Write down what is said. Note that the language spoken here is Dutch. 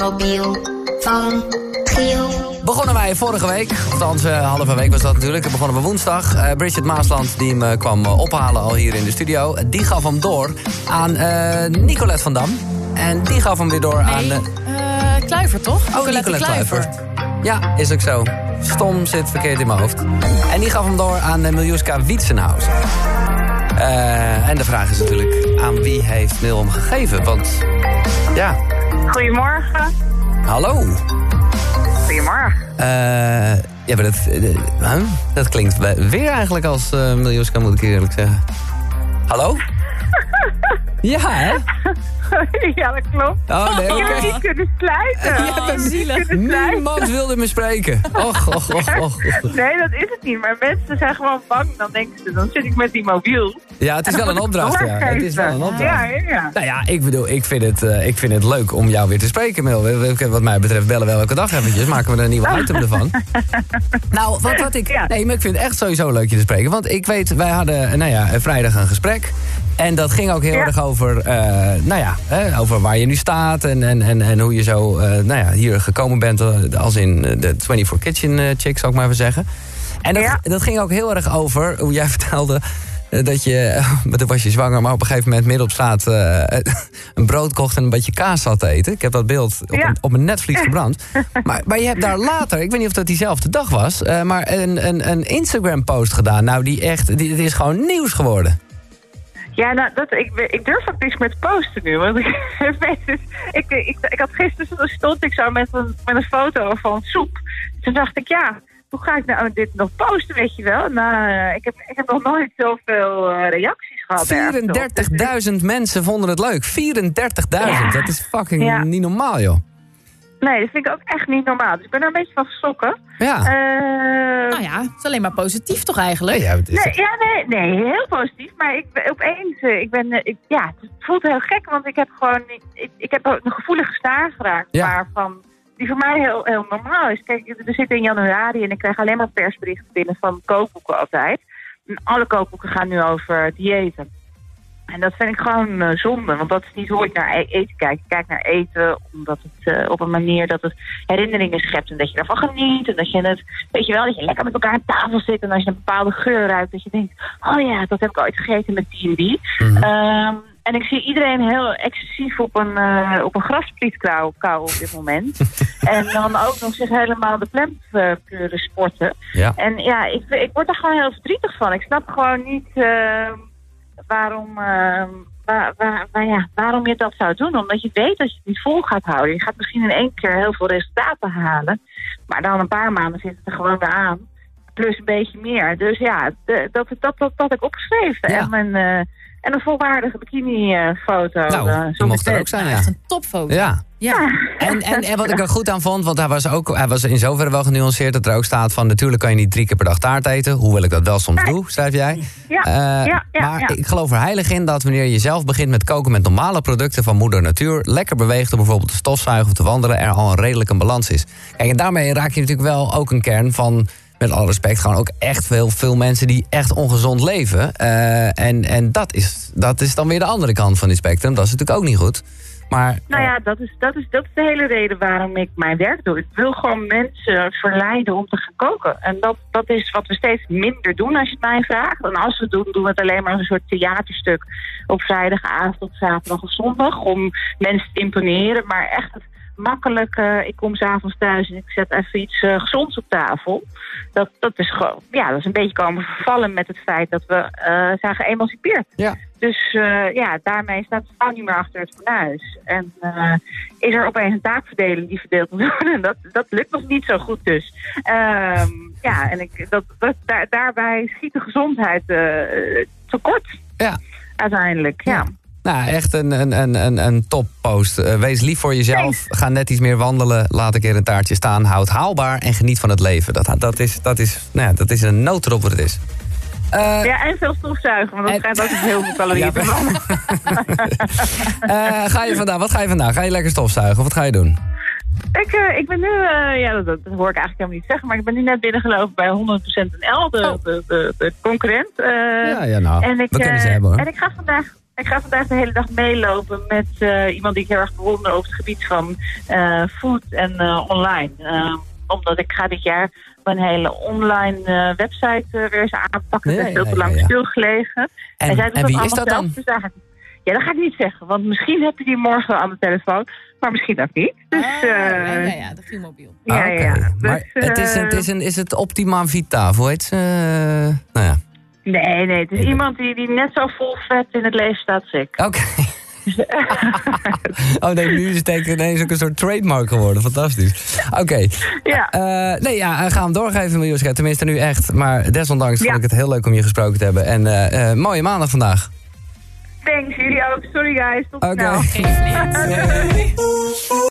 mobiel van Giel. Begonnen wij vorige week, althans uh, halve week was dat natuurlijk. Begonnen we woensdag. Uh, Bridget Maasland die me kwam uh, ophalen al hier in de studio. Die gaf hem door aan Nicolette van Dam. En die gaf hem weer door nee, aan... Kluiver, toch? Oh, Nicolette, Nicolette Kluiver. Ja, is ook zo. Stom zit verkeerd in mijn hoofd. En die gaf hem door aan Miljuska Wietsenhausen. en de vraag is natuurlijk, aan wie heeft Neil hem gegeven? Want, ja... Goedemorgen. Hallo. Goedemorgen. Uh, ja, maar dat, uh, dat klinkt weer eigenlijk als uh, Miljuska, moet ik eerlijk zeggen. Hallo? ja, hè? ja, dat klopt. Oh, nee, okay. Ik heb niet kunnen sluiten. Ja, ben zielig. Niemand wilde me spreken. Och, och, och, och. Nee, dat is het niet. Maar mensen zijn gewoon bang. Dan denken ze, dan zit ik met die mobiel. Ja, het is wel een opdracht. Ja. Het is wel een opdracht. Ja, ja. Nou ja, ik bedoel, ik vind, het, uh, ik vind het leuk om jou weer te spreken, Mil. Wat mij betreft bellen we elke dag eventjes. Maken we er een nieuwe item ervan. nou, wat, wat ik... Nee, maar ik vind het echt sowieso leuk je te spreken. Want ik weet, wij hadden nou ja, vrijdag een gesprek. En dat ging ook heel ja. erg over, uh, nou ja, hè, over waar je nu staat en, en, en, en hoe je zo uh, nou ja, hier gekomen bent. Als in de 24 Kitchen uh, chick, zou ik maar even zeggen. En dat, ja. dat ging ook heel erg over, hoe jij vertelde... dat je, toen was je zwanger, maar op een gegeven moment midden op straat... een brood kocht en een beetje kaas zat te eten. Ik heb dat beeld op, ja. een, op mijn netvlies gebrand. maar, maar je hebt daar later, ik weet niet of dat diezelfde dag was... maar een, een, een Instagram-post gedaan. Nou, die echt, die, die is gewoon nieuws geworden. Ja, nou, dat, ik, ik durf ook niks met posten nu. Want ik, ik, ik, ik had gisteren stond ik zo met een, met een foto van soep. Toen dacht ik, ja, hoe ga ik nou dit nog posten, weet je wel? Nou, ik heb, ik heb nog nooit zoveel uh, reacties gehad. 34.000 mensen vonden het leuk. 34.000, ja. dat is fucking ja. niet normaal, joh. Nee, dat vind ik ook echt niet normaal. Dus ik ben er een beetje van geschrokken. Ja. Uh, nou ja, het is alleen maar positief toch eigenlijk? Nee, ja, het is nee, ja, nee, nee, heel positief. Maar ik, opeens, ik ben, ik, ja, het voelt heel gek. Want ik heb gewoon, ik, ik heb een gevoelige staar geraakt. Ja. Waarvan, die voor mij heel, heel normaal is. Kijk, we zitten in januari en ik krijg alleen maar persberichten binnen van kookboeken altijd. En alle kookboeken gaan nu over diëten. En dat vind ik gewoon uh, zonde, want dat is niet hoe ik naar eten kijk. Ik kijk naar eten omdat het uh, op een manier dat het herinneringen schept en dat je ervan geniet. En dat je het, weet je wel, dat je lekker met elkaar aan tafel zit en als je een bepaalde geur ruikt, dat je denkt, oh ja, dat heb ik ooit gegeten met die en die. Mhm. Mm -hmm. um, en ik zie iedereen heel excessief op een, uh, op een graspriet kauwen op dit moment. en dan ook nog zich helemaal de plempleuren sporten. Ja. En ja, ik, ik word er gewoon heel verdrietig van. Ik snap gewoon niet waarom, uh, waar, waar, waar, ja, waarom je dat zou doen. Omdat je weet dat je het niet vol gaat houden. Je gaat misschien in één keer heel veel resultaten halen. Maar dan een paar maanden zit het er gewoon weer aan. Plus een beetje meer. Dus ja, de, dat, dat, dat, dat ik opgeschreven. Ja. En, mijn, uh, en een volwaardige bikini-foto. Nou, uh, die mocht er ook zijn, ja. Echt een topfoto. Ja. Ja. En, en, en wat ik er goed aan vond, want hij was, ook, hij was in zoverre wel genuanceerd... dat er ook staat van natuurlijk kan je niet drie keer per dag taart eten... hoewel ik dat wel soms doe, schrijf jij. Ja, Uh, ja, ja, maar ja. ik geloof er heilig in dat wanneer je zelf begint met koken... met normale producten van moeder natuur... lekker beweegt door bijvoorbeeld te stofzuigen of te wandelen... er al een redelijk een balans is. Kijk, en daarmee raak je natuurlijk wel ook een kern van... met alle respect, gewoon ook echt veel, veel mensen die echt ongezond leven. Uh, en en dat, is, dat is dan weer de andere kant van die spectrum. Dat is natuurlijk ook niet goed. Maar, Nou ja, dat is, dat, is, dat is de hele reden waarom ik mijn werk doe. Ik wil gewoon mensen verleiden om te gaan koken. En dat, dat is wat we steeds minder doen als je het mij vraagt. En als we het doen, doen we het alleen maar als een soort theaterstuk... op vrijdagavond, zaterdag of zondag... om mensen te imponeren. Maar echt het makkelijke, ik kom s'avonds thuis... en ik zet even iets uh, gezonds op tafel. Dat, dat is gewoon, ja, dat is een beetje komen vervallen met het feit... dat we uh, zijn geëmancipeerd. Ja. Dus uh, ja, daarmee staat de vrouw niet meer achter het fornuis. En uh, is er opeens een taakverdeling die verdeeld moet worden. Dat, dat lukt nog niet zo goed dus. Um, ja, en ik, dat, dat, daar, daarbij schiet de gezondheid uh, tekort. Ja. Uiteindelijk, ja. ja. Nou, echt een, een, een, een, een toppost. Wees lief voor jezelf. Thanks. Ga net iets meer wandelen. Laat een keer een taartje staan. Houd haalbaar en geniet van het leven. Dat, dat, is, dat, is, nou ja, dat is een noodrop wat het is. Uh, ja, en veel stofzuigen, want dat en... schijnt ook heel veel calorieën te branden. uh, ga je vandaag, wat ga je vandaag? Ga je lekker stofzuigen of wat ga je doen? Ik, uh, ik ben nu, uh, ja, dat, dat, hoor ik eigenlijk helemaal niet zeggen, maar ik ben nu net binnengelopen bij 100% NL, de, oh. de, de, de concurrent. Uh, ja, ja, nou, en ik, kunnen ze hebben hoor. En ik ga vandaag, Ik ga vandaag de hele dag meelopen met eh, iemand die ik heel erg bewonder over het gebied van eh, food en eh, online. Omdat ik ga dit jaar mijn hele online website weer eens aanpakken. dat is veel te lang stilgelegen. En, en, en wie is dat dan? Dus ja, dat ga ik niet zeggen. Want misschien heb je die morgen aan de telefoon. Maar misschien ook niet. Dus, ah, ja, ja, ja, de Gielmobiel. Ja, okay. ja. Dus, maar het is, het is, een, is het Optima Vita, hoe heet ze? nou ja. Nee, nee, het is iemand die, die net zo vol vet in het leven staat als ik. Oké. oh nee, nu is het ineens ook een soort trademark geworden. Fantastisch. Oké. Ja. Uh, nee, ja, ga hem doorgeven, Miljuska. Tenminste, nu echt. Maar desondanks vond ik het heel leuk om je gesproken te hebben. En uh, uh, mooie maandag vandaag. Thanks, jullie ook. Sorry guys, tot okay. snel.